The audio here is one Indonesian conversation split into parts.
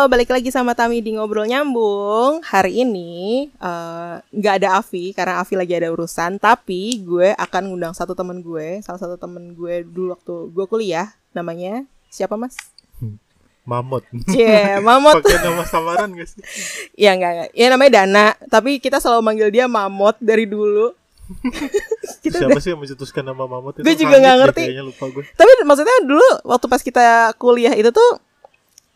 Halo, balik lagi sama Tami di Ngobrol Nyambung. Hari ini eh, nggak ada Avi karena Avi lagi ada urusan. Tapi gue akan ngundang satu temen gue, salah satu temen gue dulu waktu gue kuliah. Namanya siapa mas? Mamot. Cie, Mamot. Pakai nama samaran gak sih? Ya enggak, enggak. Ya namanya Dana. Tapi kita selalu manggil dia Mamot dari dulu. kita Siapa sih yang mencetuskan nama Mamot itu? Gue juga nggak deh ngerti. Kayaknya lupa gue. Tapi maksudnya dulu waktu pas kita kuliah itu tuh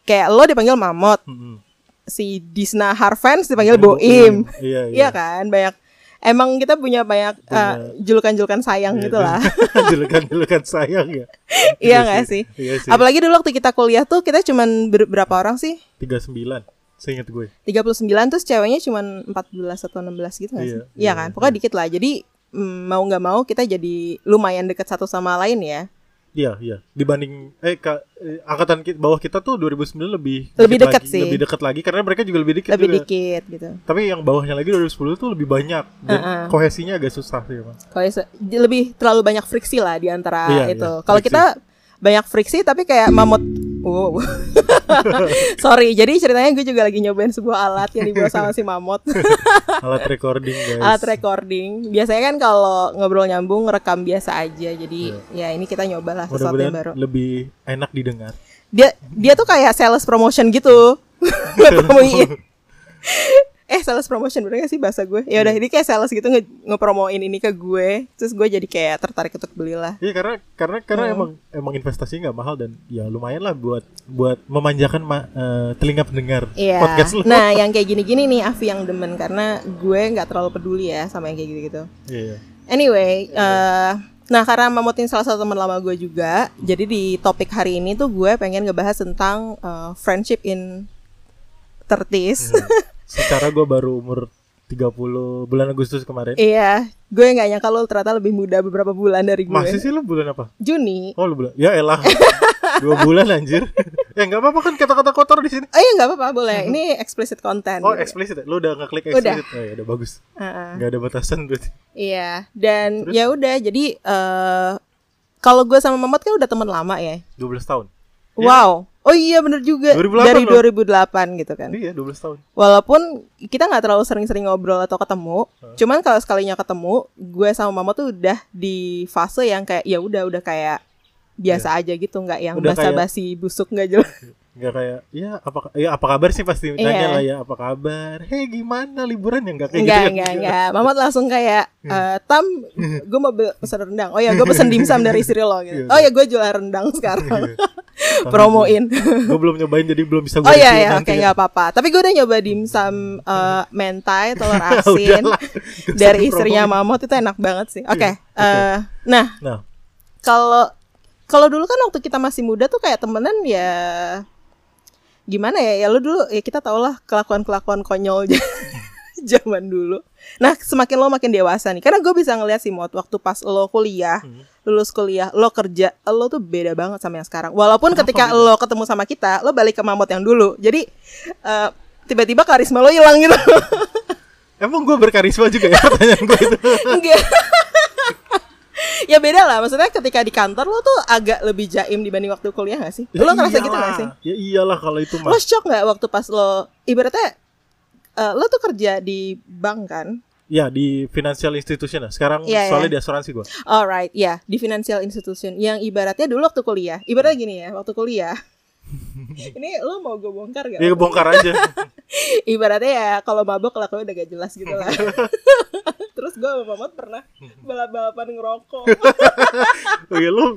kayak lo dipanggil Mamot, Mm-mm. si Disna Harvens dipanggil Boim. Boim. Iya, Iya kan, banyak emang kita punya banyak eh, julukan-julukan sayang Iya, gitu lah. Julukan-julukan sayang ya. Iya nggak sih? Iya sih. Apalagi dulu waktu kita kuliah tuh kita cuman ber- berapa orang sih? 39. Seingat gue. 39 terus ceweknya cuman 14 atau 16 gitu gak sih? Iya, Iya iya, kan? Pokoknya dikit lah. Jadi mm, mau nggak mau kita jadi lumayan dekat satu sama lain ya. Iya, iya. Dibanding eh, ka, eh, angkatan kita, bawah kita tuh 2009 lebih Lebih dekat sih. Lebih dekat lagi karena mereka juga lebih dikit Lebih juga. dikit gitu. Tapi yang bawahnya lagi 2010 tuh lebih banyak dan Uh-uh. kohesinya agak susah sih. Kalau se- lebih terlalu banyak friksi lah di antara Iya, itu. iya, Kalau kita banyak friksi tapi kayak mamut. Wow. Sorry, jadi ceritanya gue juga lagi nyobain sebuah alat yang dibawa sama si mamut. Alat recording guys. alat recording. Biasanya kan kalau ngobrol nyambung rekam biasa aja. Jadi ya ini kita nyobalah sesuatu yang baru. Lebih enak didengar. Dia dia tuh kayak sales promotion gitu. Ngepromoin. Eh sales promotion bener gak sih bahasa gue? Ya udah ini kayak sales gitu nge ngepromoin ini ke gue. Terus gue jadi kayak tertarik untuk belilah. Iya karena karena karena Hmm. emang emang investasinya nggak mahal dan ya lumayan lah buat buat memanjakan ma- eh, telinga pendengar Iya. podcast lu. Nah, yang kayak gini-gini nih Avi yang demen karena gue nggak terlalu peduli ya sama yang kayak gitu-gitu. Iya. Anyway, eh nah karena Mamotin salah satu teman lama gue juga, jadi di topik hari ini tuh gue pengen ngebahas tentang eh, friendship in 30s. Secara gue baru umur 30 bulan Agustus kemarin. iya, gue nggak nyangka lo ternyata lebih muda beberapa bulan dari gue. Masih sih lu bulan apa? Juni. Oh lu bulan. Ya elah. Dua bulan anjir. ya nggak apa-apa kan kata-kata kotor di sini. Oh iya nggak apa-apa boleh. Ini explicit content. Oh gitu. explicit ya? Lu udah ngeklik Udah. explicit? Oh ya udah bagus. Heeh. Nggak ada batasan berarti. Iya, dan ya udah jadi eh kalau gue sama Mamot kan udah teman lama ya. 12 tahun. Wow. Oh iya bener juga 2008 dari loh. 2008 gitu kan. Iya 12 tahun. Walaupun kita nggak terlalu sering-sering ngobrol atau ketemu, cuman kalau sekalinya ketemu, gue sama mama tuh udah di fase yang kayak ya udah udah kayak biasa aja gitu, nggak yang Iya. Udah kayak- basa-basi busuk nggak jelas. Nggak kayak ya apa ya apa kabar sih pasti Iya. nanya lah ya apa kabar. Hei gimana liburan ya nggak kayak Enggak, gitu. ya? enggak, enggak. Mama tuh langsung kayak eh, Tam, gue mau pesan rendang. Oh ya, gue pesen dimsum dari istri lo gitu. Iya. Oh ya, gue jual rendang sekarang. Promoin. gue belum nyobain jadi belum bisa gue Oh iya ya, nanti oke nggak apa-apa. Tapi gue udah nyoba dimsum eh, mentai, telur asin dari istrinya Mamot itu enak banget sih. Oke. Iya, oke. eh, nah, Nah, kalau kalau dulu kan waktu kita masih muda tuh kayak temenan ya gimana ya? Ya lu dulu ya kita tau lah kelakuan-kelakuan konyol zaman dulu. Nah, semakin lo makin dewasa nih. Karena gue bisa ngeliat sih Mot waktu pas lo kuliah, Hmm. lulus kuliah, lo kerja, lo tuh beda banget sama yang sekarang. Walaupun ketika lo ketemu sama kita, lo balik ke Mamot yang dulu. Jadi eh, tiba-tiba karisma lo hilang gitu. emang gue berkarisma juga ya pertanyaan gue itu. Enggak. ya beda lah, maksudnya ketika di kantor lo tuh agak lebih jaim dibanding waktu kuliah gak sih? lo ngerasa gitu gak sih? Ya iyalah kalau itu Lo mah. shock gak waktu pas lo ibaratnya eh, lo tuh kerja di bank kan? Ya di financial institution lah. Sekarang Iya, soalnya iya. di asuransi gue. Alright, ya di financial institution yang ibaratnya dulu waktu kuliah, ibaratnya gini ya, waktu kuliah. ini lo mau gue bongkar gak? Ya bongkar aja. ibaratnya ya kalau mabok kelakuannya udah gak jelas gitu lah. Terus gue sama Mamat pernah balap-balapan ngerokok. Oke lu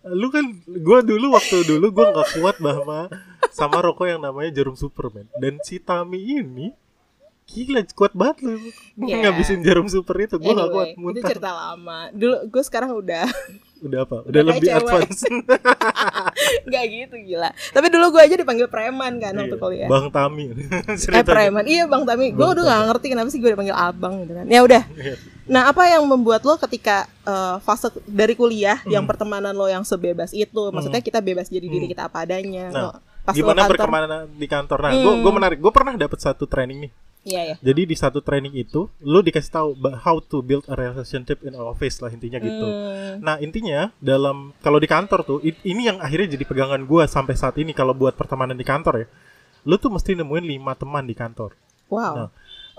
lu kan gue dulu waktu dulu gue nggak kuat bahwa sama rokok yang namanya jarum superman dan si Tami ini gila kuat banget lu Yeah. ngabisin jarum super itu gue nggak kuat Anyway, itu muntah cerita lama. Dulu gue sekarang udah udah apa udah Udah lebih cewek. advance nggak gitu gila. Tapi dulu gue aja dipanggil preman kan waktu Iya, kuliah. bang Tami Eh Ceritanya. preman, iya bang Tami. Gue udah gak ngerti kenapa sih gue dipanggil abang gitu kan. Ya udah. Iya. Nah apa yang membuat lo ketika eh, fase dari kuliah yang pertemanan lo yang sebebas itu, maksudnya kita bebas jadi diri kita apa adanya. Nah, Lo- pas lo gimana kantor- perkembangan di kantor nah gue gue menarik gue pernah dapat satu training nih Iya ya. Jadi di satu training itu lu dikasih tahu how to build a relationship in our office lah intinya gitu. Hmm. Nah intinya dalam kalau di kantor tuh ini yang akhirnya jadi pegangan gua sampai saat ini kalau buat pertemanan di kantor ya. lu tuh mesti nemuin lima teman di kantor. Wow. Nah,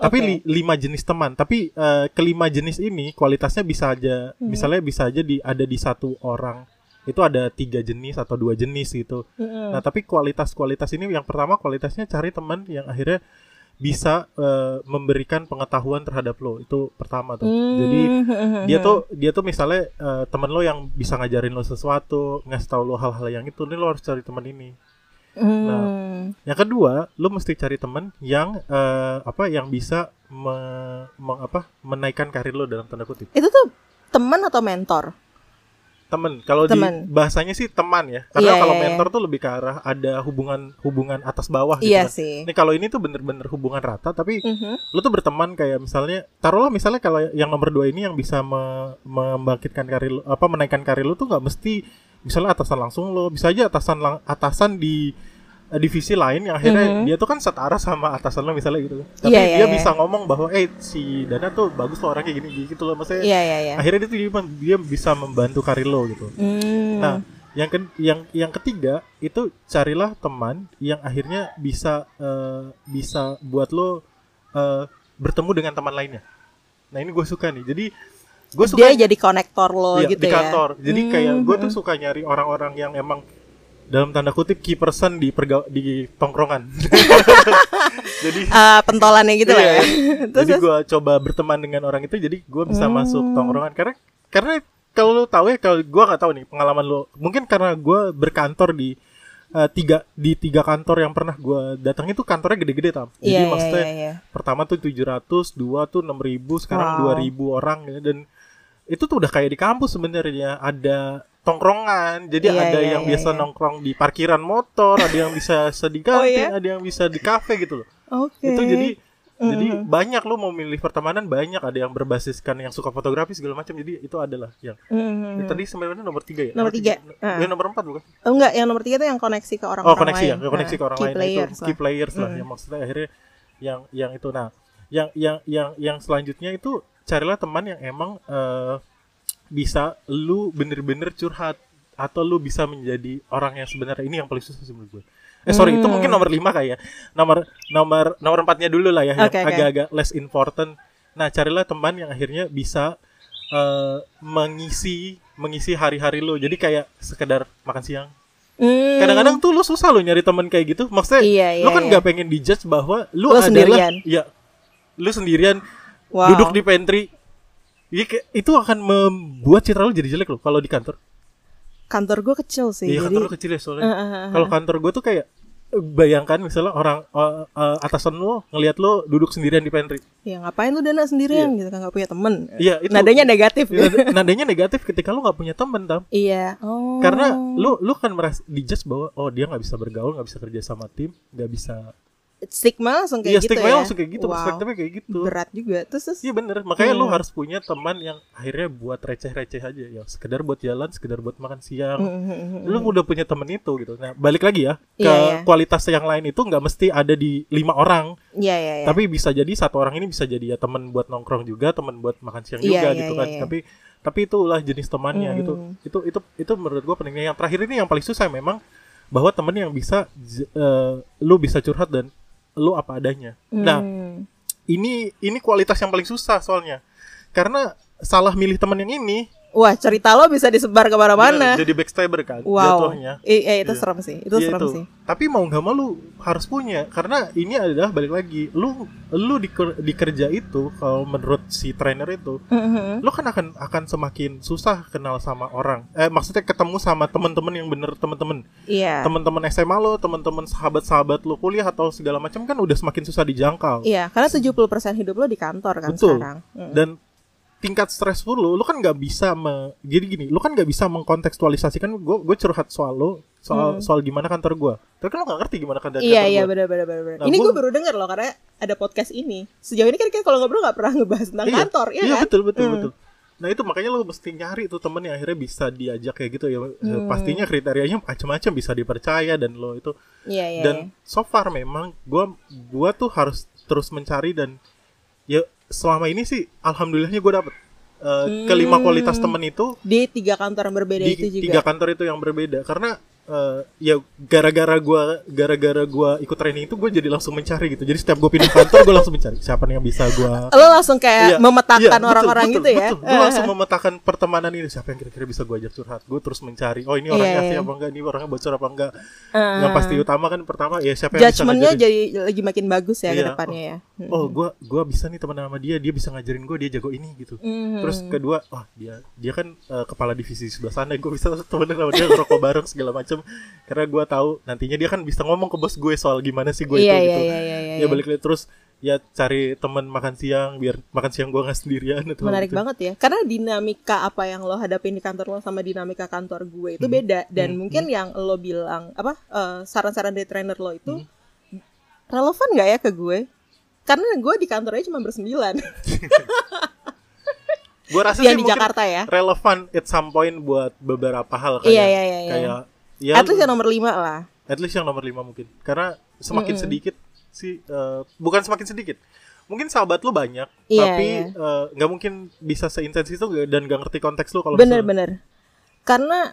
Tapi Oke. li- lima jenis teman. Tapi eh, kelima jenis ini kualitasnya bisa aja, Hmm. misalnya bisa aja di ada di satu orang itu ada tiga jenis atau dua jenis gitu. Mm-mm. Nah, tapi kualitas-kualitas ini yang pertama kualitasnya cari teman yang akhirnya bisa eh, memberikan pengetahuan terhadap lo. Itu pertama tuh. Jadi Hmm. dia tuh dia tuh misalnya eh, temen lo yang bisa ngajarin lo sesuatu, ngasih tahu lo hal-hal yang itu, nih lo harus cari teman ini. Hmm. Yang kedua, lo mesti cari teman yang eh, apa yang bisa me- meng- apa menaikkan karir lo dalam tanda kutip. Itu tuh teman atau mentor? Temen, kalau di bahasanya sih teman ya. Karena Iya, kalau iya, mentor tuh lebih ke arah ada hubungan hubungan atas bawah gitu. Iya kan. sih. Ini kalau ini tuh bener-bener hubungan rata, tapi Mhm. lo tuh berteman kayak misalnya taruhlah misalnya kalau yang nomor dua ini yang bisa me- membangkitkan karir apa menaikkan karir lo tuh nggak mesti misalnya atasan langsung lo bisa aja atasan lang- atasan di divisi lain yang akhirnya Mhm. dia tuh kan setara sama atasan lo misalnya gitu tapi Iya, iya, dia iya. bisa ngomong bahwa eh si Dana tuh bagus loh orang kayak gini gitu loh maksudnya Iya iya iya. akhirnya dia tuh dia, dia bisa membantu karir lo gitu Hmm. Nah, yang ke- yang yang ketiga itu carilah teman yang akhirnya bisa eh, bisa buat lo eh, bertemu dengan teman lainnya. Nah ini gue suka nih. Jadi gue suka dia jadi konektor lo iya, gitu di ya. kantor. Jadi kayak gue tuh suka nyari orang-orang yang emang dalam tanda kutip key person di perga- di tongkrongan. jadi Ah, pentolannya gitu lah Iya, ya. Terus, jadi gue coba berteman dengan orang itu jadi gue bisa Hmm. masuk tongkrongan karena karena kalau lo tahu ya kalau gue nggak tahu nih pengalaman lo mungkin karena gue berkantor di eh, tiga di tiga kantor yang pernah gue datang itu kantornya gede-gede tam jadi Iya iya maksudnya iya. iya. pertama tuh 700 dua tuh 6000 sekarang Wow. 2000 orang ya dan itu tuh udah kayak di kampus sebenarnya ada tongkrongan jadi Iya, ada iya, yang iya, biasa iya. nongkrong di parkiran motor ada yang bisa sedih Oh, iya? ada yang bisa di kafe gitu loh Oke. itu jadi jadi Mhm. banyak lo mau milih pertemanan banyak ada yang berbasiskan yang suka fotografi segala macam jadi itu adalah yang Mhm. Ya, tadi sebenarnya nomor tiga ya Nomor tiga. Ah. ya nomor empat bukan Oh, enggak, yang nomor tiga tuh yang koneksi ke orang-orang oh koneksi ya lain. koneksi ke Nah, orang key lain players itu lah. key players lah Mm. yang maksudnya akhirnya yang yang itu nah yang yang yang yang selanjutnya itu carilah teman yang emang eh, bisa lu bener-bener curhat atau lu bisa menjadi orang yang sebenarnya ini yang paling susah sih menurut gue eh sorry itu Hmm. mungkin nomor lima kayak ya. nomor nomor nomor empatnya dulu lah ya yang agak-agak less important nah carilah teman yang akhirnya bisa eh, mengisi mengisi hari-hari lu jadi kayak sekedar makan siang Hmm. kadang-kadang tuh lu susah lo nyari teman kayak gitu maksudnya Iya, iya, lu kan iya. nggak pengen dijudge bahwa lu, Lu adalah sendirian. ya lu sendirian Wow. duduk di pantry Iya, itu akan membuat citra lu jadi jelek loh kalau di kantor. kantor gue kecil sih. Iya jadi kantor lu kecil ya soalnya. Eh, eh, eh, Kalau kantor gue tuh kayak bayangkan misalnya orang eh, eh, atasan lu ngelihat lu duduk sendirian di pantry. ya ngapain lu dana sendirian gitu kan nggak punya temen. Iya, itu. Nadanya negatif. Iya, nada- nadanya negatif ketika lu nggak punya teman tam. Iya. Oh. Karena lu lu kan merasa dijudge bahwa oh dia nggak bisa bergaul, nggak bisa kerja sama tim, nggak bisa. Stigma langsung Iya kayak gitu stigma ya. langsung kayak gitu, Wow. perspektifnya kayak gitu. Berat juga. Terus, Iya bener, makanya lu Hmm. harus punya teman yang akhirnya buat receh-receh aja ya, sekedar buat jalan, sekedar buat makan siang. Hmm, hmm, hmm, Lu udah punya temen itu gitu. Nah, balik lagi ya ke Iya, iya. kualitas yang lain itu nggak mesti ada di lima orang, Iya iya iya. tapi bisa jadi satu orang ini bisa jadi ya temen buat nongkrong juga, temen buat makan siang Iya, juga iya, gitu iya, kan. iya. Tapi tapi itulah jenis temannya Hmm. gitu. Itu itu itu menurut gua pentingnya. Yang terakhir ini yang paling susah memang bahwa temen yang bisa eh, lu bisa curhat dan lu apa adanya. Nah, Hmm. ini ini kualitas yang paling susah soalnya karena salah milih teman yang ini Wah, cerita lo bisa disebar ke mana-mana. jadi backstabber kan Wow. jatuhnya I- eh, itu Iya. serem sih. Itu Iya, serem itu. sih. tapi mau nggak mau lu harus punya karena ini adalah balik lagi lu lu di, di kerja itu kalau menurut si trainer itu Mhm. lu kan akan akan semakin susah kenal sama orang eh maksudnya ketemu sama teman-teman yang bener teman-teman Iya. teman-teman SMA lo teman-teman sahabat-sahabat lu kuliah atau segala macam kan udah semakin susah dijangkau Iya, karena 70% hidup lo di kantor kan Betul. sekarang. Mm. dan tingkat stressful lu lu kan nggak bisa me, jadi gini lu kan nggak bisa mengkontekstualisasikan gue gue curhat soal lu soal soal gimana kantor gue tapi kan lu nggak ngerti gimana kantor Hmm. Iya kantor iya gua. benar benar benar. benar. Nah, ini gue baru dengar loh karena ada podcast ini. Sejauh ini kan kita kalau ngobrol nggak pernah ngebahas tentang iya, kantor, ya iya kan? betul betul Hmm. betul nah itu makanya lu mesti nyari tuh temen yang akhirnya bisa diajak kayak gitu ya Hmm. pastinya kriterianya macam-macam bisa dipercaya dan lo itu Iya iya. dan so far memang gua gua tuh harus terus mencari dan ya selama ini sih alhamdulillahnya gue dapet Eh, kelima Hmm. kualitas temen itu di tiga kantor yang berbeda di itu juga. tiga kantor itu yang berbeda karena eh, ya gara-gara gua gara-gara gua ikut training itu gue jadi langsung mencari gitu jadi setiap gue pindah kantor gue langsung mencari siapa nih yang bisa gua Lo langsung kayak Iya, memetakan iya, orang-orang betul, gitu ya. Betul. Gue langsung memetakan pertemanan ini siapa yang kira-kira bisa gue ajak curhat. Gue terus mencari, oh ini Iya, orangnya iya. asli apa enggak, ini orangnya bocor apa enggak. Eh, Yang pasti utama kan pertama ya siapa yang bisa Judgementnya jadi lagi makin bagus ya ke Iya, depannya ya. Hmm. Oh, gue gua bisa nih teman sama dia, dia bisa ngajarin gue, dia jago ini gitu. Mhm. Terus kedua, wah dia dia kan eh, kepala divisi di sebelah sana, gue bisa temenan sama dia ngerokok bareng segala macam. Karena gue tahu nantinya dia kan bisa ngomong ke bos gue soal gimana sih gue Iya, itu iya, gitu. iya, iya, iya. Ya balik lagi terus ya cari teman makan siang biar makan siang gue nggak sendirian atau Menarik gitu. banget ya. Karena dinamika apa yang lo hadapin di kantor lo sama dinamika kantor gue itu Hmm. beda dan Hmm, mungkin yang lo bilang apa eh, saran-saran dari trainer lo itu Hmm. relevan nggak ya ke gue? Karena gue di kantornya cuma bersembilan Gue rasa yang sih di Jakarta ya. relevan at some point buat beberapa hal kayak Iya, iya, iya, iya. kayak ya At least yang nomor lima lah. at least yang nomor lima mungkin karena semakin Mm-mm. sedikit sih eh, bukan semakin sedikit mungkin sahabat lu banyak Iya, tapi iya. eh, nggak mungkin bisa seintens itu dan gak ngerti konteks lu kalau misalnya- Bener-bener. Karena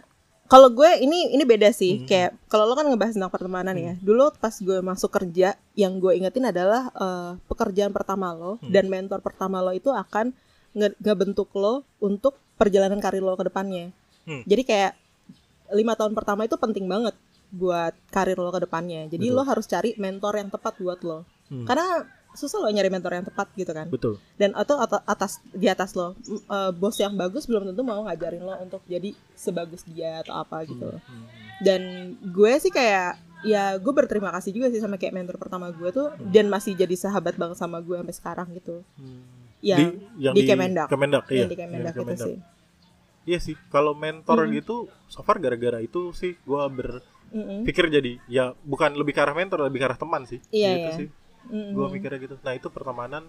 kalau gue ini ini beda sih. Hmm. Kayak kalau lo kan ngebahas tentang pertemanan ya. Dulu pas gue masuk kerja, yang gue ingetin adalah eh, pekerjaan pertama lo Hmm. dan mentor pertama lo itu akan nge- ngebentuk lo untuk perjalanan karir lo ke depannya. Hmm. Jadi kayak lima tahun pertama itu penting banget buat karir lo ke depannya. Jadi Betul. lo harus cari mentor yang tepat buat lo. Hmm. Karena susah lo nyari mentor yang tepat gitu kan betul dan atau at- atas di atas lo eh, bos yang bagus belum tentu mau ngajarin lo untuk jadi sebagus dia atau apa gitu Hmm. dan gue sih kayak ya gue berterima kasih juga sih sama kayak mentor pertama gue tuh dan masih jadi sahabat banget sama gue sampai sekarang gitu Hmm. yang yang di Kemendak. Kemendak, iya. yang di Kemendak Yang itu sih Iya sih, kalau mentor Mm-mm. gitu, so far gara-gara itu sih Mm-mm. berpikir jadi ya bukan lebih ke arah mentor, lebih ke arah teman sih. Iya, gitu iya. sih. Mm-mm. Gua mikirnya gitu. Nah, itu pertemanan.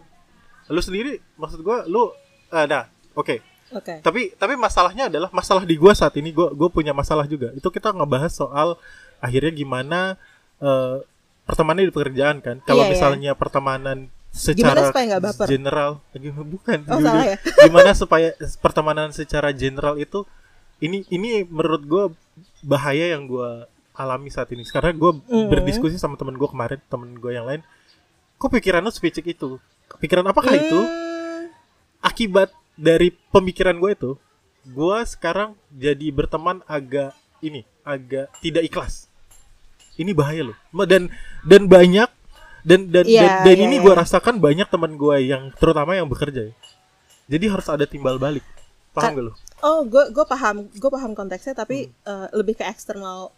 Lu sendiri maksud gua lu eh nah, oke. oke Tapi tapi masalahnya adalah masalah di gua saat ini gua gua punya masalah juga. Itu kita ngebahas soal akhirnya gimana eh pertemanan di pekerjaan kan. Kalau Iya, iya. misalnya pertemanan Gimana secara supaya baper? general bukan Oh, Gimana- salah ya? gimana supaya pertemanan secara general itu ini ini menurut gue bahaya yang gue alami saat ini karena gue Mhm. berdiskusi sama temen gue kemarin temen gue yang lain kok pikiran lu sepicik itu? Pikiran apakah itu? Hmm, akibat dari pemikiran gue itu gue sekarang jadi berteman agak ini agak tidak ikhlas. Ini bahaya loh. Dan dan banyak dan dan Iya, dan, dan iya, ini iya. gue rasakan banyak teman gue yang terutama yang bekerja ya. Jadi harus ada timbal balik. Paham Ka- gak lo oh gue gue paham gue paham konteksnya tapi Hmm. eh, lebih ke external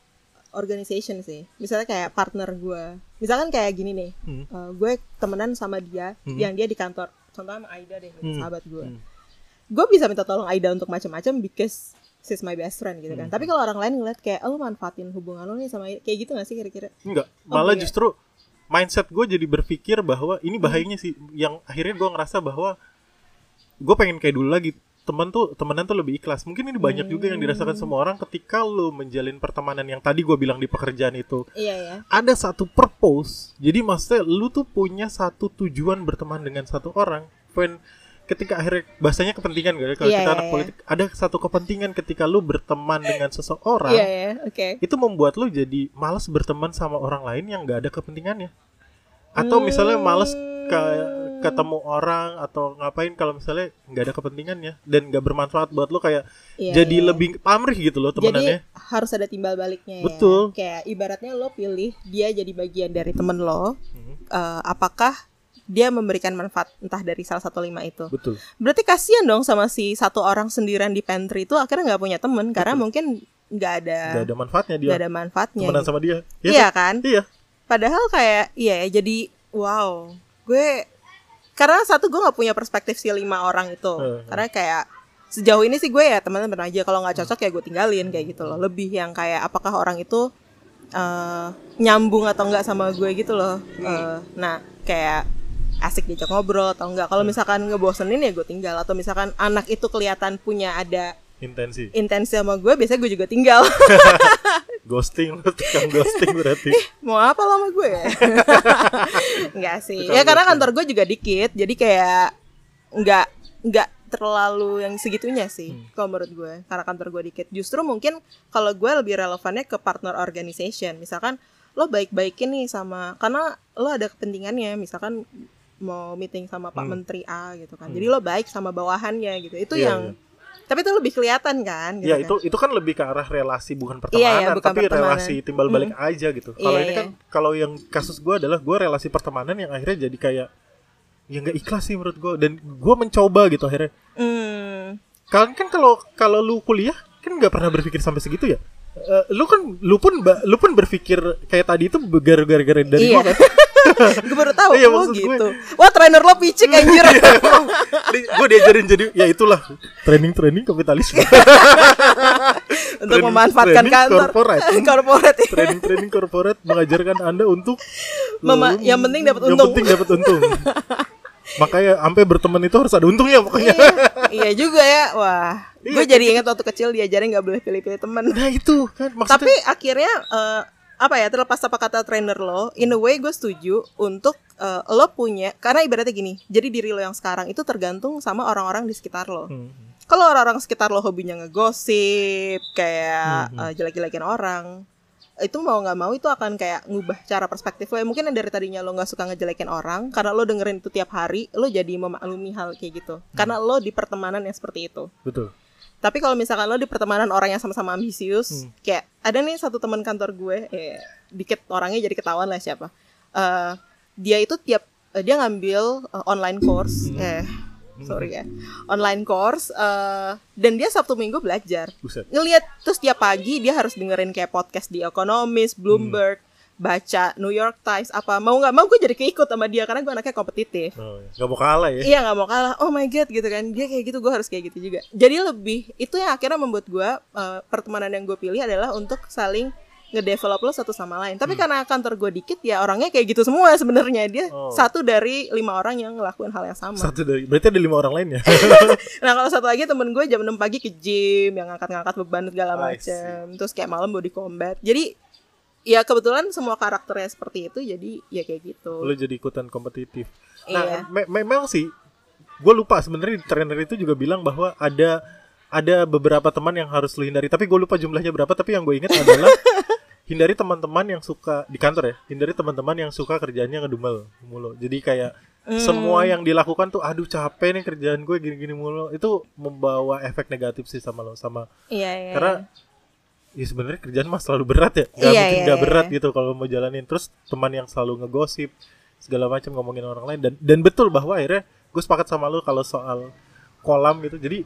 organization sih misalnya kayak partner gue misalkan kayak gini nih Hmm. eh, gue temenan sama dia Hmm. yang dia di kantor contohnya sama Aida deh Hmm. sahabat gue Hmm. gue bisa minta tolong Aida untuk macam-macam because she's my best friend gitu kan Hmm. tapi kalau orang lain ngeliat kayak oh, lu manfaatin hubungan lo nih sama Aida kayak gitu gak sih kira-kira enggak Oh, malah iya. justru mindset gue jadi berpikir bahwa ini bahayanya sih yang akhirnya gue ngerasa bahwa gue pengen kayak dulu lagi teman tuh temenan tuh lebih ikhlas. Mungkin ini banyak juga yang dirasakan semua orang ketika lo menjalin pertemanan yang tadi gue bilang di pekerjaan itu. Iya ya ada satu purpose. Jadi maksudnya lu tuh punya satu tujuan berteman dengan satu orang. When ketika akhirnya bahasanya kepentingan gak kalau Iya, kita iya, anak iya. politik ada satu kepentingan ketika lu berteman dengan seseorang iya ya oke. itu membuat lu jadi malas berteman sama orang lain yang gak ada kepentingannya. Atau misalnya malas ke ketemu orang atau ngapain kalau misalnya nggak ada kepentingannya dan nggak bermanfaat buat lu kayak Iya, jadi iya. lebih pamrih gitu loh jadi temenannya. harus ada timbal baliknya Betul. ya kayak ibaratnya lo pilih dia jadi bagian dari temen lo Hmm, eh, apakah dia memberikan manfaat entah dari salah satu lima itu? Betul. Berarti kasihan dong sama si satu orang sendirian di pantry itu akhirnya nggak punya temen karena mungkin nggak ada nggak ada manfaatnya dia. nggak ada manfaatnya. Temenan gitu. sama dia. Iya kan? kan? Iya. Padahal kayak iya ya jadi wow gue karena satu gue nggak punya perspektif si lima orang itu. Hmm. karena kayak sejauh ini sih gue ya teman-teman aja kalau nggak cocok ya gue tinggalin kayak gitu loh. Lebih yang kayak apakah orang itu eh, nyambung atau enggak sama gue gitu loh. Eh, nah kayak asik diajak ngobrol atau enggak kalau misalkan ngebosenin ya gue tinggal. Atau misalkan anak itu kelihatan punya ada intensi. Intensi sama gue biasanya gue juga tinggal. Ghosting lu tukang ghosting berarti. Mau apa lo sama gue? Ya Enggak sih. Tukang ya karena ghosting. kantor gue juga dikit jadi kayak nggak nggak terlalu yang segitunya sih Hmm. kalau menurut gue. Karena kantor gue dikit. Justru mungkin kalau gue lebih relevannya ke partner organization. Misalkan lo baik-baikin nih sama karena lo ada kepentingannya. Misalkan mau meeting sama Pak Hmm. Menteri A gitu kan. Hmm. jadi lo baik sama bawahannya gitu. Itu Iya, yang tapi itu lebih kelihatan kan gitu Ya kan. itu itu kan lebih ke arah relasi bukan Iya, pertemanan iya, bukan tapi pertemanan. relasi timbal balik aja gitu. Kalau Iya, ini iya. kan kalau yang kasus gue adalah gue relasi pertemanan yang akhirnya jadi kayak ya nggak ikhlas sih menurut gue dan gue mencoba gitu akhirnya. Hmm. Kalian kan kalau kalau lu kuliah kan nggak pernah berpikir sampai segitu ya. Eh, lu kan lu pun lu pun berpikir kayak tadi itu gara-gara dari Iya. gue kan. gue baru tahu. Iya, oh maksud gue. gitu. Wah trainer lo picik anjir. Gue diajarin jadi ya itulah. Training training kapitalisme. untuk Training- memanfaatkan training kantor. corporate. corporate ya. training training corporate mengajarkan anda untuk Mema- Hmm, yang penting dapat yang untung. penting dapat untung. Makanya sampai berteman itu harus ada untungnya pokoknya. Iya, iya juga ya. Wah Iya, gue jadi ingat waktu kecil diajarin nggak boleh pilih-pilih teman. Nah itu kan maksudnya tapi akhirnya eh, apa ya terlepas apa kata trainer lo in a way gue setuju untuk eh, lo punya karena ibaratnya gini jadi diri lo yang sekarang itu tergantung sama orang-orang di sekitar lo. Hmm, kalau orang-orang sekitar lo hobinya ngegosip kayak Hmm, eh, jelek-jelekin orang itu mau nggak mau itu akan kayak ngubah cara perspektif lo. Ya mungkin yang dari tadinya lo nggak suka ngejelekin orang karena lo dengerin itu tiap hari lo jadi memaklumi hal kayak gitu. Karena lo di pertemanan yang seperti itu. Betul tapi kalau misalkan lo di pertemanan orang yang sama-sama ambisius, Hmm. kayak ada nih satu teman kantor gue, eh, dikit orangnya jadi ketahuan lah siapa. Eh, dia itu tiap eh, dia ngambil eh, online course, Hmm. eh sorry ya, online course, eh, dan dia sabtu minggu belajar. buset Ngelihat terus tiap pagi dia harus dengerin kayak podcast di Economist, Bloomberg, baca New York Times, apa mau nggak mau gue jadi keikut sama dia karena gue anaknya kompetitif. oh, ya. nggak mau kalah ya Iya nggak mau kalah. Oh my god gitu kan. Dia kayak gitu, gue harus kayak gitu juga. Jadi lebih itu yang akhirnya membuat gue eh, pertemanan yang gue pilih adalah untuk saling ngedevelop lo satu sama lain. Tapi karena kantor gue dikit ya orangnya kayak gitu semua sebenarnya dia Oh. satu dari lima orang yang ngelakuin hal yang sama. satu dari berarti ada lima orang lain ya Nah kalau satu lagi temen gue jam 6 pagi ke gym yang ngangkat-ngangkat beban segala macam. Terus kayak malam body combat. Jadi ya kebetulan semua karakternya seperti itu jadi ya kayak gitu. lu jadi ikutan kompetitif Iya. nah me- memang sih gue lupa sebenarnya trainer itu juga bilang bahwa ada ada beberapa teman yang harus lu hindari tapi gue lupa jumlahnya berapa tapi yang gue ingat adalah hindari teman-teman yang suka di kantor ya hindari teman-teman yang suka kerjanya ngedumel mulu jadi kayak Hmm. semua yang dilakukan tuh aduh capek nih kerjaan gue gini-gini mulu itu membawa efek negatif sih sama lo sama Iya iya. karena ya sebenarnya kerjaan mah selalu berat ya nggak Iya, mungkin iya, nggak iya. berat gitu kalau mau jalanin terus teman yang selalu ngegosip segala macam ngomongin orang lain dan dan betul bahwa akhirnya gue sepakat sama lo kalau soal kolam gitu jadi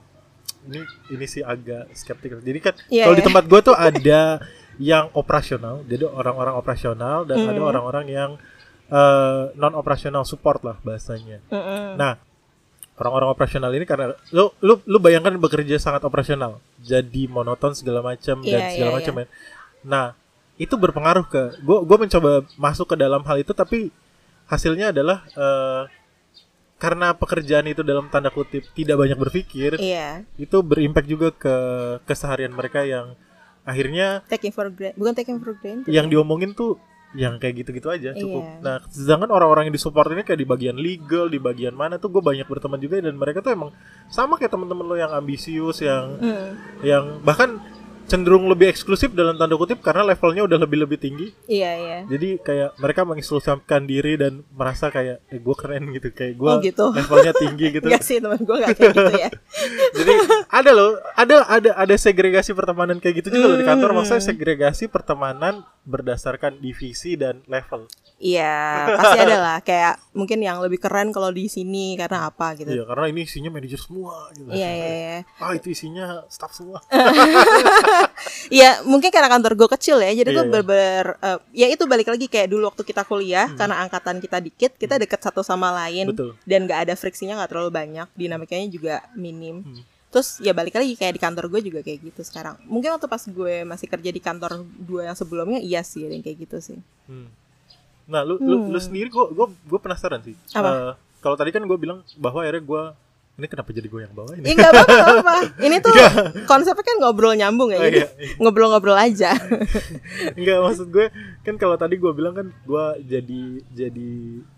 ini ini sih agak skeptikal jadi kan Iya, kalau di iya. tempat gue tuh ada yang operasional jadi orang-orang operasional dan ada Mhm. orang-orang yang non operasional support lah bahasanya Mm-mm. Nah, orang-orang operasional ini karena lu lu lu bayangkan bekerja sangat operasional, jadi monoton segala macam dan Iya, segala iya, macam ya. Nah, itu berpengaruh ke gue gue mencoba masuk ke dalam hal itu tapi hasilnya adalah eh, karena pekerjaan itu dalam tanda kutip tidak banyak berpikir, Iya. itu berimpact juga ke keseharian mereka yang akhirnya taking for granted bukan taking for granted yang diomongin tuh yang kayak gitu-gitu aja cukup. Iya. Nah, sedangkan orang-orang yang disupport ini kayak di bagian legal, di bagian mana tuh gue banyak berteman juga dan mereka tuh emang sama kayak teman-teman lo yang ambisius, yang Hmm. yang bahkan cenderung lebih eksklusif dalam tanda kutip karena levelnya udah lebih-lebih tinggi. iya iya Jadi kayak mereka mengeksklusifkan diri dan merasa kayak eh, gue keren gitu, kayak gue Oh, gitu. levelnya tinggi gitu. Enggak sih teman gue gak kayak gitu ya Jadi ada loh, ada ada ada segregasi pertemanan kayak gitu juga loh di kantor. Hmm. Maksudnya segregasi pertemanan berdasarkan divisi dan level. Iya pasti ada lah kayak mungkin yang lebih keren kalau di sini karena apa gitu Iya, karena ini isinya manajer semua gitu. Iya iya iya Ah, itu isinya staff semua. Iya mungkin karena kantor gue kecil ya jadi gue iya. berber eh, ya itu balik lagi kayak dulu waktu kita kuliah karena angkatan kita dikit kita deket satu sama lain Hmm. Betul. dan gak ada friksinya nggak terlalu banyak dinamikanya juga minim Hmm. terus ya balik lagi kayak di kantor gue juga kayak gitu sekarang mungkin waktu pas gue masih kerja di kantor dua yang sebelumnya iya sih yang kayak gitu sih Hmm. Nah, lu, lu lu sendiri gua gua gua penasaran sih. Hmm. Apa? Eh, kalau tadi kan gue bilang bahwa akhirnya gua ini kenapa jadi gue yang bawa ini? Iya nggak apa-apa, nggak. Ini tuh konsepnya kan ngobrol nyambung ya, Oh, jadi iya, iya. ngobrol-ngobrol aja. Enggak maksud gue kan kalau tadi gue bilang kan gua jadi jadi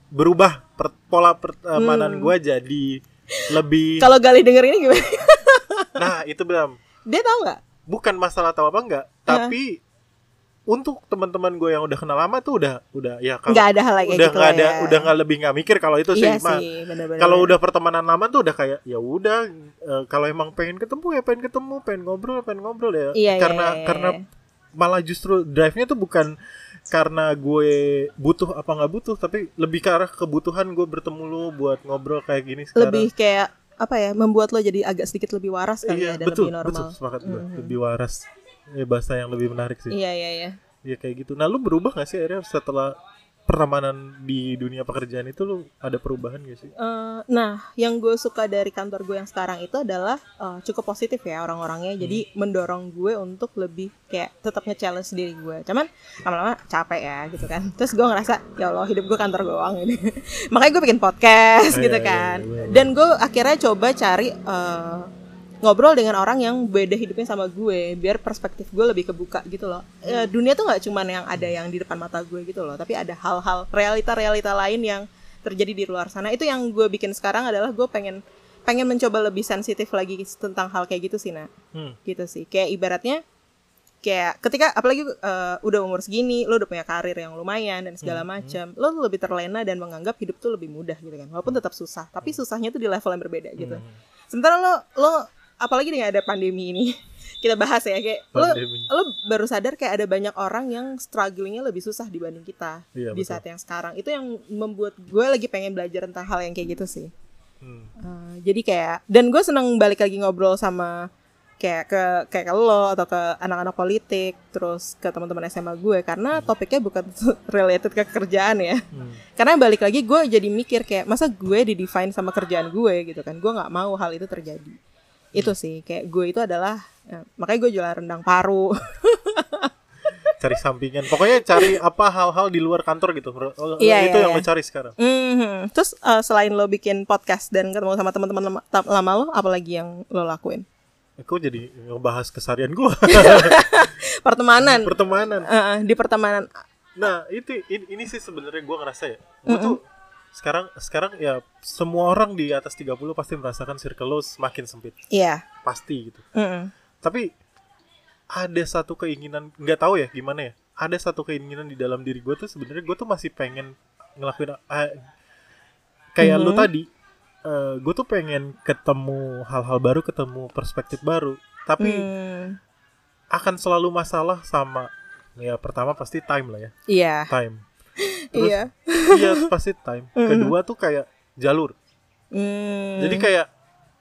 berubah per- pola pertemanan Hmm. gua jadi lebih Kalau Gali denger ini gimana? nah itu Bram Dia tahu nggak? bukan masalah tahu apa enggak tapi untuk teman-teman gue yang udah kenal lama tuh udah udah ya kalau Nggak ada hal kayak udah gitu nggak lah ada ya. udah nggak lebih nggak mikir kalau itu Iya sih Mah. sih, benar-benar. kalau udah pertemanan lama tuh udah kayak ya udah eh, kalau emang pengen ketemu ya pengen ketemu pengen ngobrol pengen ngobrol ya Iya, iya, karena iya, iya. karena malah justru drive-nya tuh bukan karena gue butuh apa nggak butuh tapi lebih ke arah kebutuhan gue bertemu lu buat ngobrol kayak gini sekarang lebih kayak apa ya membuat lo jadi agak sedikit lebih waras kali iya ya dan betul lebih betul normal. sepakat gue Mhm. lebih waras ya bahasa yang lebih menarik sih Iya iya iya. Iya kayak gitu. Nah lu berubah gak sih akhirnya setelah pertemanan di dunia pekerjaan itu lu ada perubahan gak sih? Eh, nah, yang gue suka dari kantor gue yang sekarang itu adalah eh, cukup positif ya orang-orangnya. Jadi mendorong gue untuk lebih kayak tetap nge-challenge diri gue. Cuman lama-lama capek ya gitu kan. Terus gue ngerasa ya Allah hidup gue kantor doang ini. Makanya gue bikin podcast Iya, gitu iya, kan. iya, iya. Dan gue akhirnya coba cari eh, ngobrol dengan orang yang beda hidupnya sama gue biar perspektif gue lebih kebuka gitu loh. Eh, dunia tuh nggak cuman yang ada yang di depan mata gue gitu loh tapi ada hal-hal realita-realita lain yang terjadi di luar sana. Itu yang gue bikin sekarang adalah gue pengen pengen mencoba lebih sensitif lagi tentang hal kayak gitu sih nak. Hmm. gitu sih. Kayak ibaratnya kayak ketika apalagi eh, udah umur segini lo udah punya karir yang lumayan dan segala macam lo tuh lebih terlena dan menganggap hidup tuh lebih mudah gitu kan. Walaupun tetap susah tapi susahnya tuh di level yang berbeda gitu. Hmm. sementara lo lo apalagi dengan ada pandemi ini kita bahas ya kayak lo Pandemi. lo baru sadar kayak ada banyak orang yang strugglingnya lebih susah dibanding kita Iya, di betul. saat yang sekarang itu yang membuat gue lagi pengen belajar tentang hal yang kayak gitu sih Hmm. Eh, jadi kayak dan gue seneng balik lagi ngobrol sama kayak ke kayak ke lo atau ke anak-anak politik terus ke teman-teman SMA gue karena topiknya bukan related ke kerjaan ya Hmm. karena balik lagi gue jadi mikir kayak masa gue di define sama kerjaan gue gitu kan gue nggak mau hal itu terjadi itu sih kayak gue itu adalah ya, makanya gue jualan rendang paru Cari sampingan. Pokoknya cari apa hal-hal di luar kantor gitu. Oh, Iya, itu iya, yang iya. lo cari sekarang. Mhm. terus eh, selain lo bikin podcast dan ketemu sama teman-teman lama, lama lo apalagi yang lo lakuin Aku jadi ngebahas kesarian gue. pertemanan Pertemanan. Eh, di pertemanan Nah, itu ini, ini sih sebenarnya gua ngerasa ya. Gua tuh sekarang sekarang ya semua orang di atas 30 pasti merasakan circle lo semakin sempit. iya Pasti gitu. Mhm. Tapi ada satu keinginan, nggak tahu ya gimana ya. Ada satu keinginan di dalam diri gue tuh sebenarnya gue tuh masih pengen ngelakuin ah, kayak lu Mhm. tadi. gue tuh pengen ketemu hal-hal baru, ketemu perspektif baru. Tapi Hmm, akan selalu masalah sama ya pertama pasti time lah ya, iya time. Terus iya iya pasti time. Kedua tuh kayak jalur. Hmm, Jadi kayak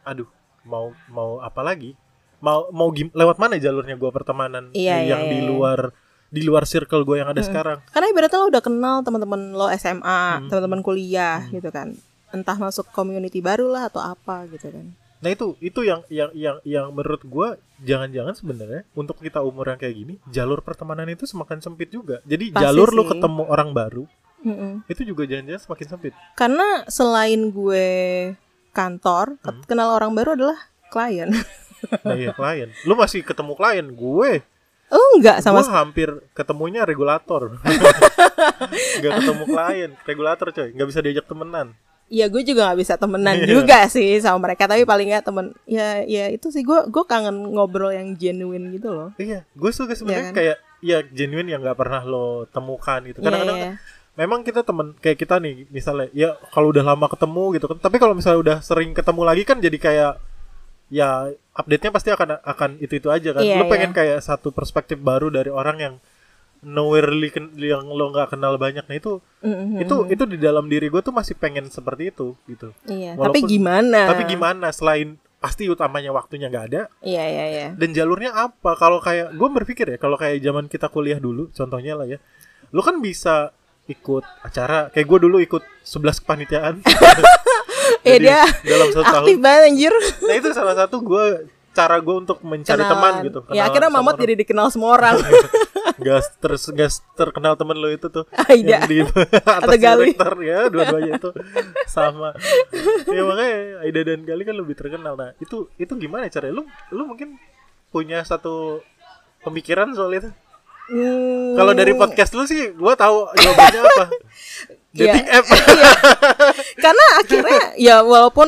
aduh, mau mau apa lagi? Mau mau gim- lewat mana jalurnya gua pertemanan Iya, yang iya, di iya. luar di luar circle gue yang ada sekarang. karena ibaratnya lo udah kenal teman-teman lo SMA Hmm. teman-teman kuliah gitu kan entah masuk community baru lah atau apa gitu kan Nah itu itu yang yang yang yang menurut gua jangan-jangan sebenarnya untuk kita umur yang kayak gini jalur pertemanan itu semakin sempit juga. Jadi Pasti jalur lu sih. ketemu orang baru Mm-mm. itu juga jangan-jangan semakin sempit. karena selain gue kantor ke- kenal orang baru adalah klien Nah iya klien. Lu masih ketemu klien, gue oh enggak sama gue hampir ketemunya regulator. Gak ketemu klien, regulator coy, nggak bisa diajak temenan. Iya gue juga nggak bisa temenan Iya. juga sih sama mereka tapi paling nggak temen ya ya itu sih gue gue kangen ngobrol yang genuine gitu loh Iya, gue suka sebenarnya Iya kan? kayak ya genuine yang nggak pernah lo temukan gitu. Iya, Kadang-kadang iya. memang kita temen kayak kita nih misalnya ya kalau udah lama ketemu gitu kan tapi kalau misalnya udah sering ketemu lagi kan jadi kayak ya update-nya pasti akan akan itu itu aja kan Iya, lo pengen iya. kayak satu perspektif baru dari orang yang nowhere ken- yang lo nggak kenal banyak nah itu Mhm. itu itu di dalam diri gue tuh masih pengen seperti itu gitu. Iya Walaupun- tapi gimana? tapi gimana selain pasti utamanya waktunya nggak ada. Iya iya iya. Dan jalurnya apa? Kalau kayak gue berpikir ya kalau kayak zaman kita kuliah dulu contohnya lah ya lu kan bisa ikut acara kayak gue dulu ikut 11 kepanitiaan. Eh Jadi, dia dalam satu tahun. aktif banget anjir. Nah itu salah satu gue cara gue untuk mencari Kenalan. teman gitu ya kenalan akhirnya sama Mamot orang. jadi dikenal semua orang Gak ter gak terkenal temen lo itu tuh Aida. yang di atas Atau Gali. direktur ya dua-duanya itu sama ya makanya Aida dan Gali kan lebih terkenal nah itu itu gimana caranya lu lu mungkin punya satu pemikiran soal itu Hmm, kalau dari podcast lu sih gua tahu jawabannya apa Iya. dating app iya. karena akhirnya ya walaupun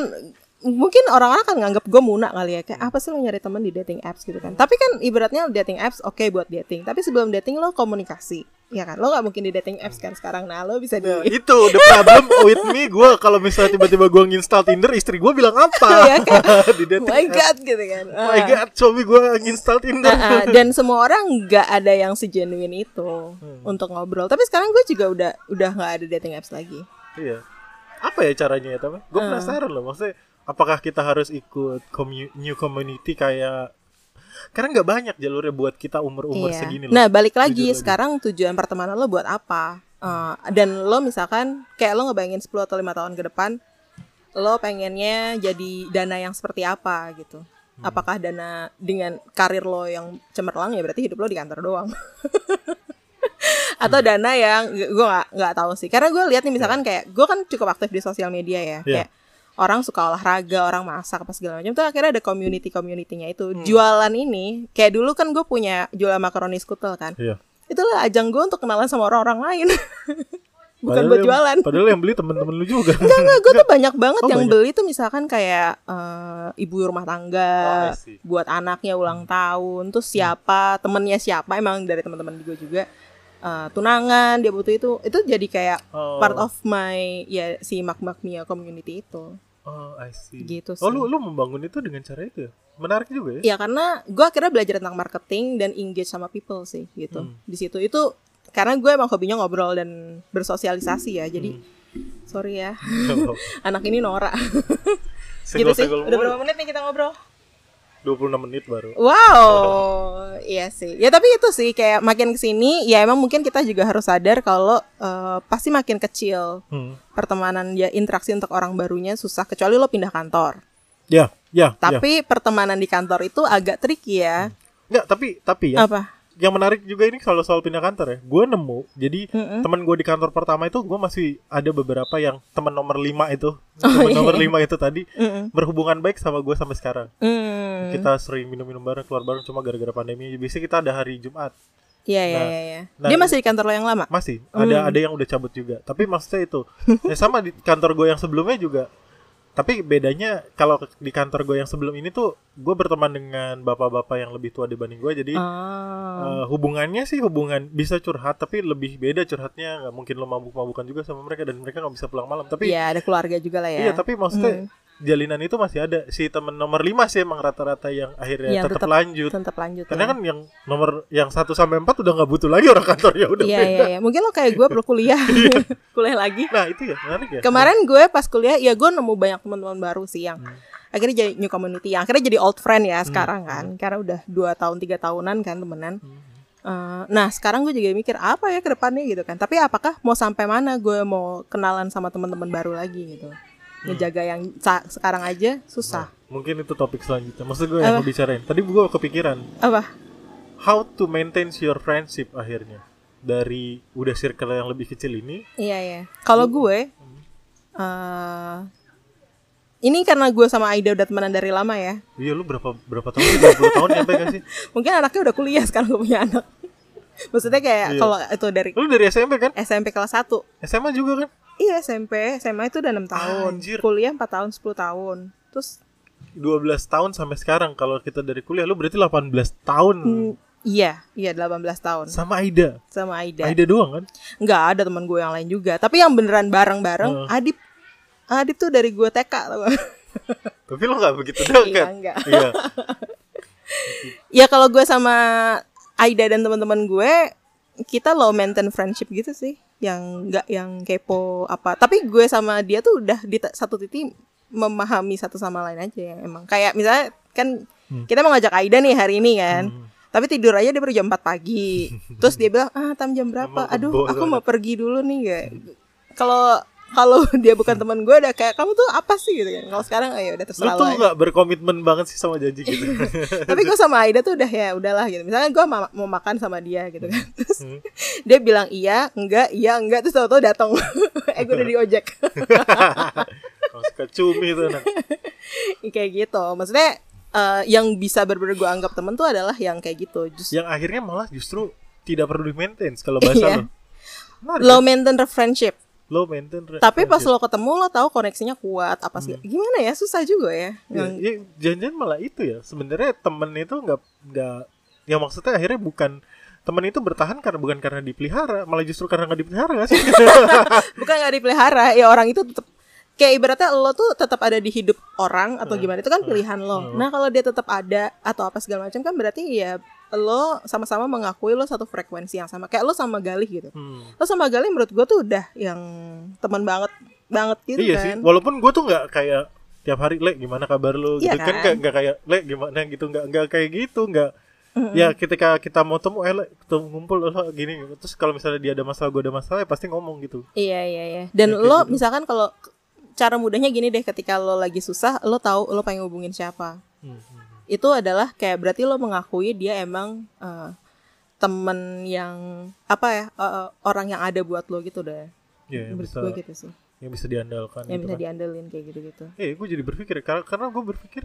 mungkin orang-orang kan nganggap gue muna kali ya. Kayak apa sih lo nyari teman di dating apps? gitu kan. Tapi kan ibaratnya dating apps oke buat dating. Tapi sebelum dating lo komunikasi ya kan? Lo nggak mungkin di dating apps kan sekarang. Nah lo bisa di Nah, itu the problem with me. Gue kalau misalnya tiba-tiba gue nginstal Tinder istri gue bilang apa? Ya kan? di dating my app. god gitu kan? Oh my god suami gue nginstal Tinder. Ah, ah, dan semua orang nggak ada yang segenuine itu Hmm. untuk ngobrol. Tapi sekarang gue juga udah udah nggak ada dating apps lagi. Iya. Apa ya caranya ya tapi gue Ah. penasaran loh maksudnya apakah kita harus ikut commu- new community kayak karena nggak banyak jalurnya buat kita umur-umur Iya. segini loh Nah, balik lagi Jujur lagi. sekarang tujuan pertemanan lo buat apa? Eh, dan lo misalkan kayak lo ngebayangin 10 atau lima tahun ke depan lo pengennya jadi dana yang seperti apa gitu. Hmm. Apakah dana dengan karir lo yang cemerlang ya berarti hidup lo di kantor doang. atau dana yang gue nggak nggak tahu sih karena gue lihat nih misalkan kayak gue kan cukup aktif di sosial media ya Iya. kayak orang suka olahraga orang masak apa segala macam tuh akhirnya ada community communitynya itu jualan ini kayak dulu kan gue punya jualan makaroni skutel kan. Iya. Itulah ajang gue untuk kenalan sama orang-orang lain. Bukan Padahal buat yang- jualan. padahal yang beli temen-temen lu juga. Enggak enggak gue tuh banyak banget Oh, yang banyak. beli tuh misalkan kayak eh, ibu rumah tangga Oh, buat anaknya ulang tahun terus siapa temennya siapa emang dari teman-teman gue juga. Eh, tunangan dia butuh itu itu jadi kayak Oh. part of my ya si mak mak mia community itu oh I see. Gitu oh sih. lu lu membangun itu dengan cara itu ya? Menarik juga ya? Ya karena gue akhirnya belajar tentang marketing dan engage sama people sih gitu. Hmm. di situ itu karena gue emang hobinya ngobrol dan bersosialisasi ya jadi Hmm. sorry ya. Anak ini norak. Gitu sih. udah berapa menit nih kita ngobrol 26 menit baru. Wow iya sih. Ya tapi itu sih kayak makin ke sini ya emang mungkin kita juga harus sadar kalau eh, pasti makin kecil hmm. pertemanan ya interaksi untuk orang barunya susah kecuali lo pindah kantor. Ya ya ya. tapi pertemanan di kantor itu agak tricky ya. Nggak, tapi tapi ya apa yang menarik juga ini kalau soal pindah kantor ya gue nemu jadi Mm-mm. teman gue di kantor pertama itu gue masih ada beberapa yang teman nomor 5 itu Oh, teman iya. nomor 5 itu tadi Mm-mm. berhubungan baik sama gue sampai sekarang Hmm. kita sering minum-minum bareng keluar bareng cuma gara-gara pandemi biasanya kita ada hari Jumat Iya iya Nah, iya. nah, Dia masih di kantor lo yang lama. masih Hmm. ada ada yang udah cabut juga tapi maksudnya itu ya sama di kantor gue yang sebelumnya juga tapi bedanya kalau di kantor gue yang sebelum ini tuh gue berteman dengan bapak-bapak yang lebih tua dibanding gue jadi Ah. Eh, hubungannya sih hubungan bisa curhat tapi lebih beda curhatnya nggak mungkin lo mabuk-mabukan juga sama mereka dan mereka nggak bisa pulang malam tapi Iya ada keluarga juga lah ya. iya tapi maksudnya jalinan itu masih ada si temen nomor 5 sih emang rata-rata yang akhirnya Yang tetap tetap- lanjut Tetap lanjut. karena ya. kan yang nomor yang 1 sampai 4 udah nggak butuh lagi orang kantor ya udah Iya iya iya. Mungkin lo kayak gue perlu kuliah. kuliah lagi. nah itu ya menarik ya Kemarin gue pas kuliah ya gue nemu banyak teman-teman baru sih yang Hmm. akhirnya jadi new community yang akhirnya jadi old friend ya sekarang kan karena udah dua tahun tiga tahunan kan temenan Hmm. Eh, nah sekarang gue juga mikir apa ya ke depannya gitu kan tapi apakah mau sampai mana gue mau kenalan sama teman-teman baru lagi gitu Hmm. Ngejaga yang sa- sekarang aja susah. Mungkin itu topik selanjutnya. Maksud gue yang mau bicarain. Tadi gue kepikiran. Apa? How to maintain your friendship akhirnya. Dari udah circle yang lebih kecil ini. Iya ya. Kalau gue, eh ini karena gue sama Aida udah temenan dari lama ya. iya lu berapa berapa tahun? Sih 20 tahun nyampe gak sih? Mungkin anaknya udah kuliah sekarang gue punya anak. Maksudnya kayak Iya. kalau itu dari lu dari SMP kan? SMP kelas 1 SMA juga kan Iya SMP, SMA itu udah 6 tahun. Anjir. Kuliah 4 tahun, 10 tahun. Terus 12 tahun sampai sekarang kalau kita dari kuliah lu berarti 18 tahun mm, iya, iya 18 tahun sama Aida. sama Aida. Aida doang kan? Enggak ada teman gue yang lain juga. Tapi yang beneran bareng-bareng, Heeh. Adip Adip tuh dari gue TK tau? Tapi lu gak begitu dekat. Iya, enggak. Iya. ya kalau gue sama Aida dan teman-teman gue kita low maintain friendship gitu sih yang nggak yang kepo apa. Tapi gue sama dia tuh udah di satu titik memahami satu sama lain aja ya emang. Kayak misalnya kan Hmm. kita mau ngajak Aida nih hari ini kan Hmm. tapi tidur aja dia baru jam 4 pagi. Terus dia bilang ah tam jam berapa? Aduh aku mau pergi dulu nih ya kalau kalau dia bukan teman gue udah kayak kamu tuh apa sih gitu kan kalau sekarang ya udah Lu terserah tuh lo aja. gak berkomitmen banget sih sama janji gitu. tapi gue sama Aida tuh udah ya udahlah gitu misalnya gue ma- mau makan sama dia gitu kan terus Hmm. dia bilang iya enggak iya enggak terus tau-tau datang eh gue udah di ojek Kalau suka cumi tuh anak. kayak gitu maksudnya eh, yang bisa bener-bener gue anggap temen tuh adalah yang kayak gitu just Yang akhirnya malah justru tidak perlu di maintain kalau bahasa Iya. lo. Low maintenance friendship lo maintain Tapi pas lo ketemu lo tahu koneksinya kuat apa sih? Gimana ya? Susah juga ya. Ya, ya, jangan-jangan malah itu ya sebenarnya temen itu nggak nggak ya maksudnya akhirnya bukan temen itu bertahan karena bukan karena dipelihara malah justru karena nggak dipelihara nggak sih Bukan nggak dipelihara, ya orang itu tetap kayak ibaratnya lo tuh tetap ada di hidup orang atau gimana itu kan pilihan lo. Nah kalau dia tetap ada atau apa segala macam kan berarti ya lo sama-sama mengakui lo satu frekuensi yang sama. Kayak lo sama Galih gitu. Hmm. Lo sama Galih menurut gue tuh udah yang teman banget banget gitu iya kan. sih walaupun gue tuh nggak kayak tiap hari le gimana kabar lo Iya gitu kan kan? nggak kayak le gimana gitu nggak nggak kayak gitu nggak ya ketika kita mau temu eh le ketemu ngumpul lo gini terus kalau misalnya dia ada masalah gue ada masalah ya pasti ngomong gitu Iya iya iya. Dan Ya, lo gitu. misalkan kalau cara mudahnya gini deh ketika lo lagi susah lo tahu lo pengen hubungin siapa. Hmm, hmm. Itu adalah kayak berarti lo mengakui dia emang eh, temen yang apa ya eh, orang yang ada buat lo gitu deh. Iya, yang Menurut bisa gue gitu sih. yang bisa diandalkan Yang gitu bisa kan. diandelin kayak gitu-gitu. Eh, gue jadi berpikir karena karena gue berpikir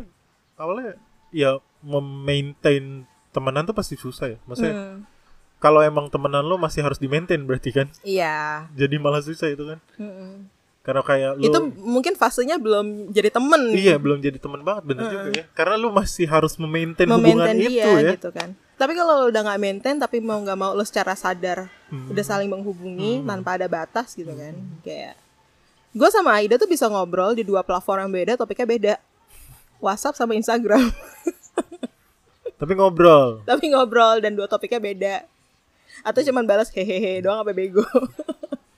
awalnya ya memaintain temenan tuh pasti susah ya. Maksudnya Hmm, kalau emang temenan lo masih harus di maintain berarti kan. Iya. Jadi malah susah itu kan. Mm-mm. Karena kayak lo Itu mungkin fasenya belum jadi temen. iya belum jadi teman banget bener juga ya. Karena lo masih harus memaintain hubungan memaintain dia itu ya. gitu kan. Tapi kalau udah nggak maintain tapi mau nggak mau lo secara sadar Hmm. udah saling menghubungi tanpa ada batas gitu kan. Kayak gue sama Aida tuh bisa ngobrol di dua platform yang beda, topiknya beda. WhatsApp sama Instagram. Tapi ngobrol. tapi ngobrol dan dua topiknya beda. Atau cuman balas hehehe doang apa bego.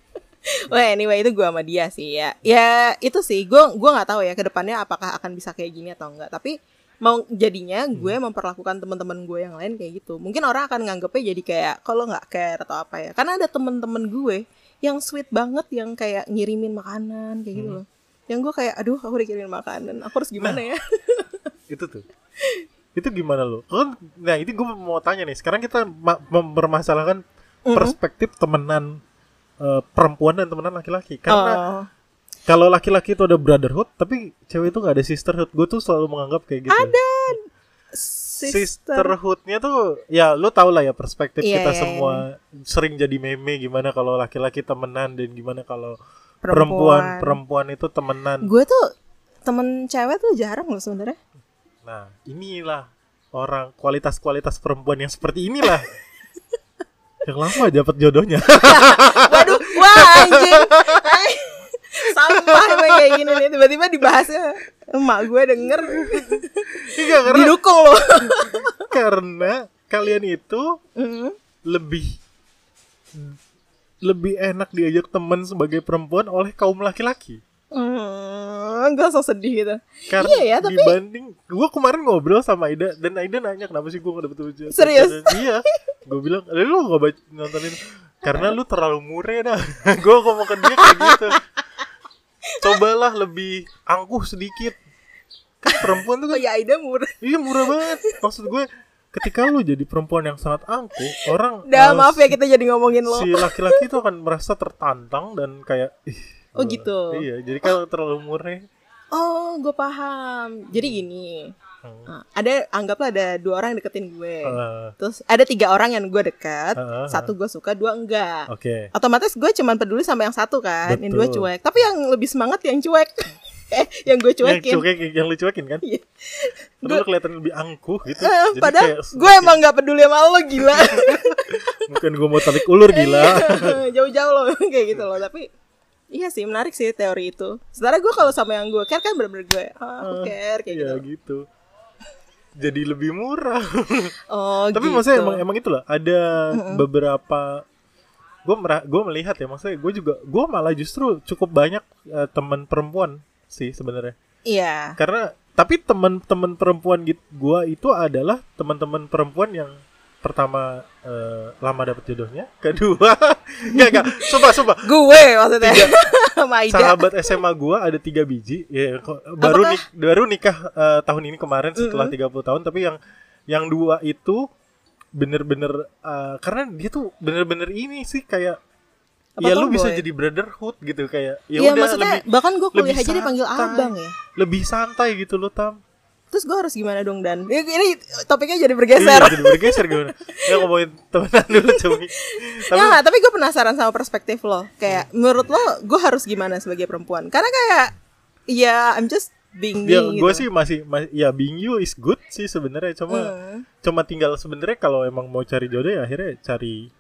Wah anyway itu gue sama dia sih ya. Ya itu sih gue gua nggak tahu ya ke depannya apakah akan bisa kayak gini atau enggak. Tapi mau jadinya gue memperlakukan teman-teman gue yang lain kayak gitu. Mungkin orang akan nganggepnya jadi kayak kalau nggak care atau apa ya. Karena ada teman-teman gue yang sweet banget yang kayak ngirimin makanan kayak gitu loh. Yang gue kayak aduh aku dikirimin makanan. Aku harus gimana ya? itu tuh. Itu gimana lo? Nah ini gue mau tanya nih. Sekarang kita ma- mempermasalahkan perspektif temenan eh, perempuan dan temenan laki-laki. Karena Oh. kalau laki-laki itu ada brotherhood, tapi cewek itu nggak ada sisterhood. Gue tuh selalu menganggap kayak gitu. Ada. sister. Sisterhoodnya tuh, ya lu tau lah ya perspektif Iya, kita iya, semua sering jadi meme gimana kalau laki-laki temenan dan gimana kalau Perempuan. perempuan perempuan itu temenan. gue tuh temen cewek tuh jarang loh sebenarnya Nah inilah orang kualitas-kualitas perempuan yang seperti inilah yang lama dapat jodohnya. waduh wah anjing sampah emang kayak gini nih tiba-tiba dibahasnya emak gue denger Iya karena didukung loh karena kalian itu Mm. lebih lebih enak diajak teman sebagai perempuan oleh kaum laki-laki. Hmm, gue so sedih gitu. Karena Iya ya, tapi- dibanding gue kemarin ngobrol sama Aida dan Aida nanya kenapa sih gue gak dapet ujian? Serius? iya gue bilang "Eh, lu gak baca nontonin? Karena lu terlalu mure dah. Gue ngomong ke dia kayak gitu. Cobalah lebih angkuh sedikit. Kan perempuan tuh oh kan ya Aida murah. Iya murah banget. Maksud gue ketika lu jadi perempuan yang sangat angkuh orang Dah eh, maaf ya kita jadi ngomongin lo. si laki-laki itu akan merasa tertantang dan kayak ih, Oh, gitu. iya jadi kalau terlalu murah Oh gue paham Jadi gini hmm, Nah, Ada anggaplah ada dua orang yang deketin gue eh, Terus ada tiga orang yang gue deket Heeh, Satu gue suka, dua enggak oke otomatis gue cuman peduli sama yang satu kan, yang dua Betul. cuek. Tapi yang lebih semangat yang cuek, eh yang gue yang cuekin. cuek yang lu cuekin kan Iya. Tapi lu kelihatan lebih angkuh gitu Eh, Jadi padahal kayak gue emang nggak peduli sama lo gila. Bukan gue mau tarik ulur gila Jauh-jauh lo kayak gitu loh. Tapi iya sih menarik sih teori itu. Sementara gue kalau sama yang gue care kan bener-bener gue, ah, aku care kayak Iya gitu. gitu Jadi lebih murah Oh Tapi gitu. maksudnya emang, emang itu loh Ada beberapa Gue gue melihat ya Maksudnya gue juga Gue malah justru cukup banyak eh, teman perempuan sih sebenarnya Iya. Karena Tapi teman-teman perempuan gitu gue itu adalah teman-teman perempuan yang pertama eh, lama dapet jodohnya, kedua enggak enggak, coba coba Gue maksudnya. Aida. sahabat SMA gua ada tiga biji ya kok- baru Apakah- nik baru nikah eh, tahun ini kemarin setelah 30 tahun tapi yang yang dua itu bener-bener eh, karena dia tuh bener-bener ini sih kayak Apa ya lu bisa jadi brotherhood gitu kayak ya Iya udah maksudnya lebih bahkan gue kuliah aja dipanggil santai. abang ya. lebih santai gitu lo tam terus gue harus gimana dong dan ini, topiknya jadi bergeser Iya, jadi bergeser gimana? Ya ngomongin temenan dulu Cumi. Tapi Ya tapi gue penasaran sama perspektif lo. Kayak menurut lo, gue harus gimana sebagai perempuan? Karena kayak, ya I'm just being ya gitu. gue sih masih, masih ya being you is good sih sebenarnya cuma Hmm. cuma tinggal sebenarnya kalau emang mau cari jodoh ya akhirnya cari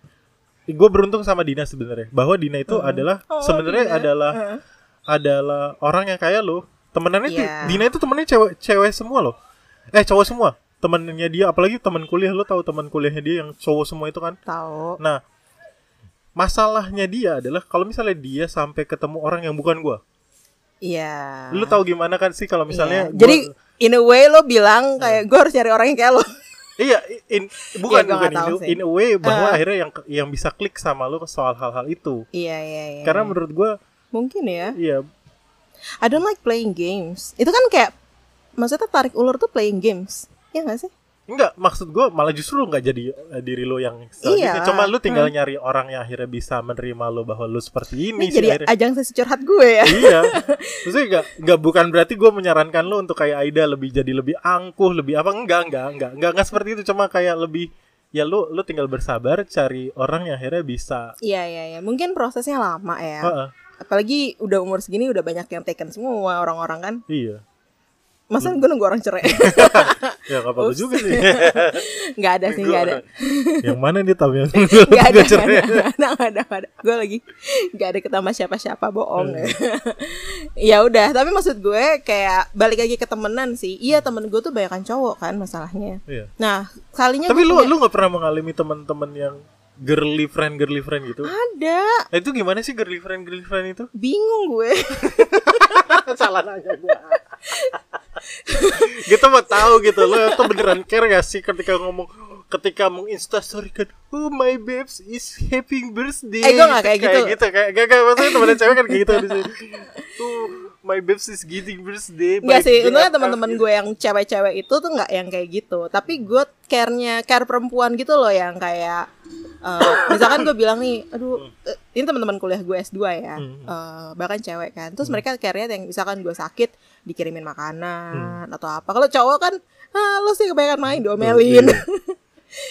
gue beruntung sama Dina sebenarnya bahwa Dina itu adalah Oh, sebenarnya adalah Heeh. adalah orang yang kayak lo temenannya Iya. Dina itu temennya cewek cewek semua loh eh cowok semua temennya dia apalagi teman kuliah lo tahu teman kuliahnya dia yang cowok semua itu kan Tahu. nah masalahnya dia adalah kalau misalnya dia sampai ketemu orang yang bukan gua Iya. lu tahu gimana kan sih kalau misalnya Iya. gua- Jadi in a way lo bilang kayak gue harus cari orang yang kayak lo. Iya, in, bukan gua bukan in, sih. in a way bahwa Ah. akhirnya yang yang bisa klik sama lu soal hal-hal itu. iya iya iya. Karena menurut gua mungkin ya. iya I don't like playing games. Itu kan kayak maksudnya tarik ulur tuh playing games. Iya gak sih? enggak maksud gua malah justru lu nggak jadi eh, diri lu yang. Iya. Cuma lu tinggal nyari orang yang akhirnya bisa menerima lu bahwa lu seperti ini Ini sih jadi akhirnya. ajang sesi curhat gue ya. iya. Maksudnya enggak enggak bukan berarti gua menyarankan lu untuk kayak Aida lebih jadi lebih angkuh, lebih apa enggak enggak enggak enggak enggak seperti itu cuma kayak lebih ya lu lu tinggal bersabar cari orang yang akhirnya bisa Iya iya iya. Mungkin prosesnya lama ya. Heeh, Apalagi udah umur segini udah banyak yang taken semua orang-orang kan. iya. Masa gue nunggu orang cerai? Ya enggak apa-apa juga sih. Nggak ada sih, nggak ada. yang mana nih tam yang Nggak ada, cerai? ada, nggak ada, nggak ada, ada. Gue lagi nggak ada ketemu siapa-siapa bohong. Hmm. ya udah, tapi maksud gue kayak balik lagi ke temenan sih. Iya temen gue tuh banyak cowok kan masalahnya. Iya. Nah kalinya Tapi lu punya- lu nggak pernah mengalami teman-teman yang girly friend girly friend gitu? ada Nah, itu gimana sih girly friend girly friend itu? bingung gue. Salah nanya gua. gitu mau tahu gitu lo itu beneran care gak sih ketika ngomong ketika mau instastory kan oh my babes is having birthday Eh, gua nggak kayak gitu. kayak gitu kayak gak kayak maksudnya temen cewek kan kayak gitu di sini. oh my babes is getting birthday my sih, untungnya teman-teman gue yang cewek-cewek itu tuh nggak yang kayak gitu. Tapi gue care-nya care perempuan gitu loh yang kayak eh, misalkan gue bilang nih, aduh, eh, ini teman-teman kuliah gue S2 ya, Hmm. eh, bahkan cewek kan. Terus mereka care-nya yang misalkan gue sakit dikirimin Hmm. makanan atau apa. Kalau cowok kan, ah, lo sih kebanyakan main diomelin. Iya.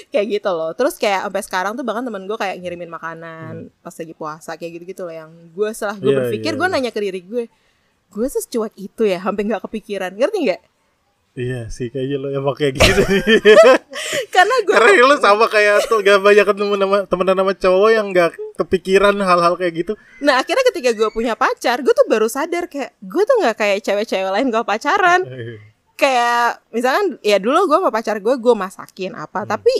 kayak gitu loh. Terus kayak sampai sekarang tuh bahkan temen gue kayak ngirimin makanan pas lagi puasa kayak gitu-gitu loh yang gue setelah gue Hmm. Iya, berpikir iya, gue nanya ke diri gue, gue secuek itu ya, hampir nggak kepikiran, ngerti nggak? Iya sih kayaknya lo emang kayak gitu Karena gue karena lo sama kayak tuh gak banyak ketemu nama temenan sama cowok yang gak kepikiran hal-hal kayak gitu. Nah akhirnya ketika gue punya pacar Gue tuh baru sadar kayak Gue tuh gak kayak cewek-cewek lain kalau pacaran. Kayak misalkan Ya dulu gue sama pacar gue Gue masakin apa. Hmm. Tapi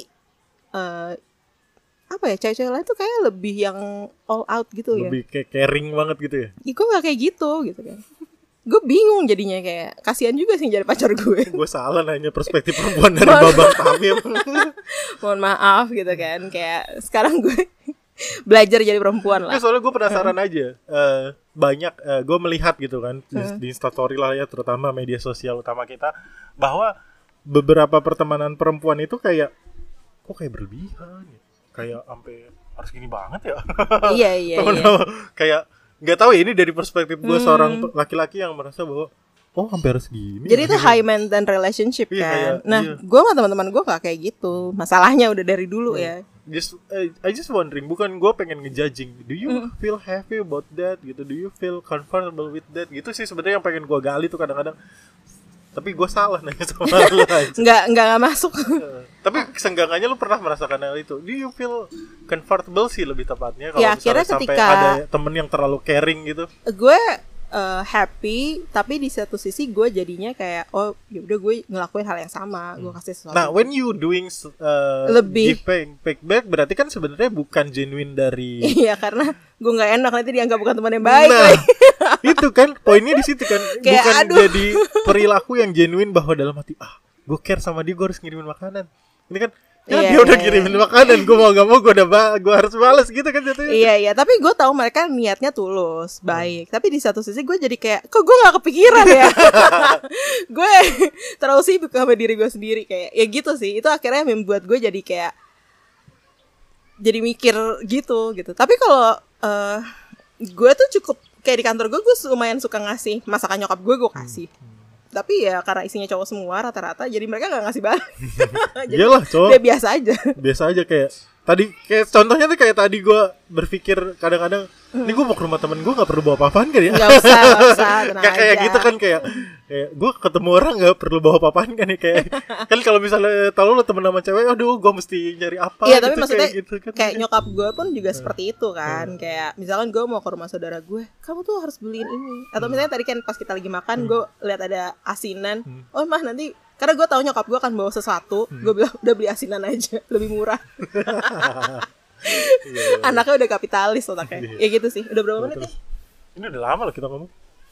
eh Apa ya cewek-cewek lain tuh kayak lebih yang All out gitu ya. Lebih kayak caring banget gitu ya? Ih, Gue gak kayak gitu gitu kan Gue bingung jadinya kayak Kasian juga sih jadi pacar gue. Gue salah nanya perspektif perempuan dari babang tamim. Mohon maaf gitu kan Kayak sekarang gue Belajar jadi perempuan Ya, lah soalnya gue penasaran aja eh, banyak gue melihat gitu kan di, Hmm. di instastory lah ya terutama media sosial utama kita bahwa beberapa pertemanan perempuan itu kayak kok kayak berlebihan ya? Kayak sampai harus gini banget ya? Iya iya iya. kayak nggak tahu ya ini dari perspektif gue Hmm. seorang laki-laki yang merasa bahwa oh hampir harus gini Jadi itu high maintenance relationship Iya, kan. kayak- nah, iya. gue sama teman-teman gue gak kayak gitu. Masalahnya udah dari dulu ya. just eh, I just wondering bukan gue pengen ngejudging do you Hmm. feel happy about that gitu do you feel comfortable with that gitu sih sebenarnya yang pengen gue gali tuh kadang-kadang tapi gue salah nanya sama lu Nggak nggak nggak masuk. Tapi senggangannya lu pernah merasakan hal itu do you feel comfortable sih lebih tepatnya kalau Ya, misalnya sampai ketika- ada temen yang terlalu caring gitu gue eh, happy, tapi di satu sisi gue jadinya kayak oh yaudah gue ngelakuin hal yang sama. Gue kasih sesuatu. nah when you doing uh, Lebih. give back, berarti kan sebenarnya bukan genuine dari Iya karena gue nggak enak nanti dianggap bukan teman yang baik. Nah, itu kan poinnya di situ kan Kayak, bukan aduh. jadi perilaku yang genuine bahwa dalam hati ah gue care sama dia gue harus ngirimin makanan ini kan ya Iya, dia udah iya, ngirimin makanan gue mau gak mau gue udah ba- gue harus balas gitu kan jatuhnya Iya iya, tapi gue tahu mereka niatnya tulus, baik. Tapi di satu sisi gue jadi kayak, kok gue nggak kepikiran ya? gue terlalu sibuk sama diri gue sendiri kayak, ya gitu sih. Itu akhirnya membuat gue jadi kayak, jadi mikir gitu gitu. Tapi kalau eh gue tuh cukup kayak di kantor gue, gue lumayan suka ngasih masakan nyokap gue, gue kasih. Tapi ya karena isinya cowok semua rata-rata jadi mereka nggak ngasih balik jadi Iyalah cowok. dia biasa aja. Biasa aja kayak tadi kayak contohnya tuh kayak tadi gue berpikir kadang-kadang ini gue mau ke rumah temen gue nggak perlu bawa apa-apaan kan ya? Nggak usah nggak usah kayak kayak gitu kan kayak kayak gue ketemu orang nggak perlu bawa apa-apaan kan ya? Kayak kan kalau misalnya tahu lo temen sama cewek aduh gue mesti nyari apa Iya tapi gitu, maksudnya kayak gitu kan. kayak nyokap gue pun juga Hmm. seperti itu kan. Kayak misalkan gue mau ke rumah saudara gue kamu tuh harus beliin ini. Atau misalnya tadi kan pas kita lagi makan gue lihat ada asinan. Hmm. oh mah nanti karena gue tahu nyokap gue akan bawa sesuatu Hmm. gue bilang udah beli asinan aja lebih murah Iya, iya. anaknya udah kapitalis otaknya Iya. ya gitu sih udah berapa menit ya Terus, ini udah lama loh kita ngomong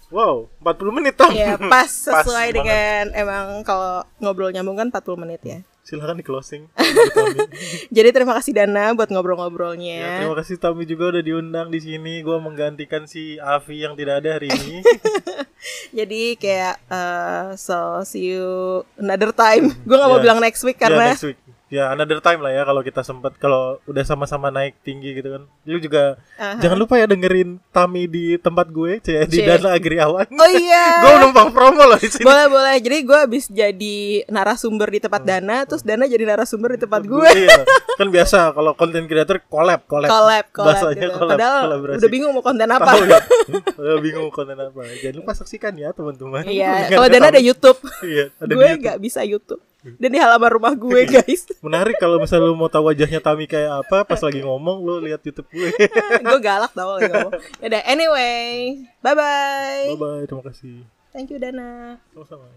wow 40 menit tam ya pas sesuai banget. dengan emang kalau ngobrol nyambung kan 40 menit ya silahkan di closing jadi terima kasih Dana buat Ya, ngobrol-ngobrolnya terima kasih Tami juga udah diundang di sini. Gue menggantikan si Avi yang tidak ada hari ini. Jadi kayak uh, so see you another time. Gue gak mau Ya. bilang next week ya, karena next week. Ya another time lah ya kalau kita sempat kalau udah sama-sama naik tinggi gitu kan. Lu juga Aha. jangan lupa ya dengerin Tami di tempat gue, C di Cie. Dana Agriawan. Oh iya. gue numpang promo loh di sini. boleh boleh. Jadi gue habis jadi narasumber di tempat Dana, terus Dana jadi narasumber di tempat gue. Iya. Kan biasa kalau konten creator collab, collab. Collab, collab Bahasanya gitu. collab, Padahal kolaborasi. udah bingung mau konten apa. Tahu ya? Udah bingung konten apa. Jangan lupa saksikan ya teman-teman. Iya, kalau Dana ada. YouTube. Iya, ada gue nggak bisa YouTube. Dan di halaman rumah gue guys. Menarik kalau misalnya lu mau tahu wajahnya Tami kayak apa pas lagi ngomong lu lihat YouTube gue. gue galak tau lagi ngomong. Yaudah, anyway, bye bye. bye bye, terima kasih. Thank you Dana. Sama-sama.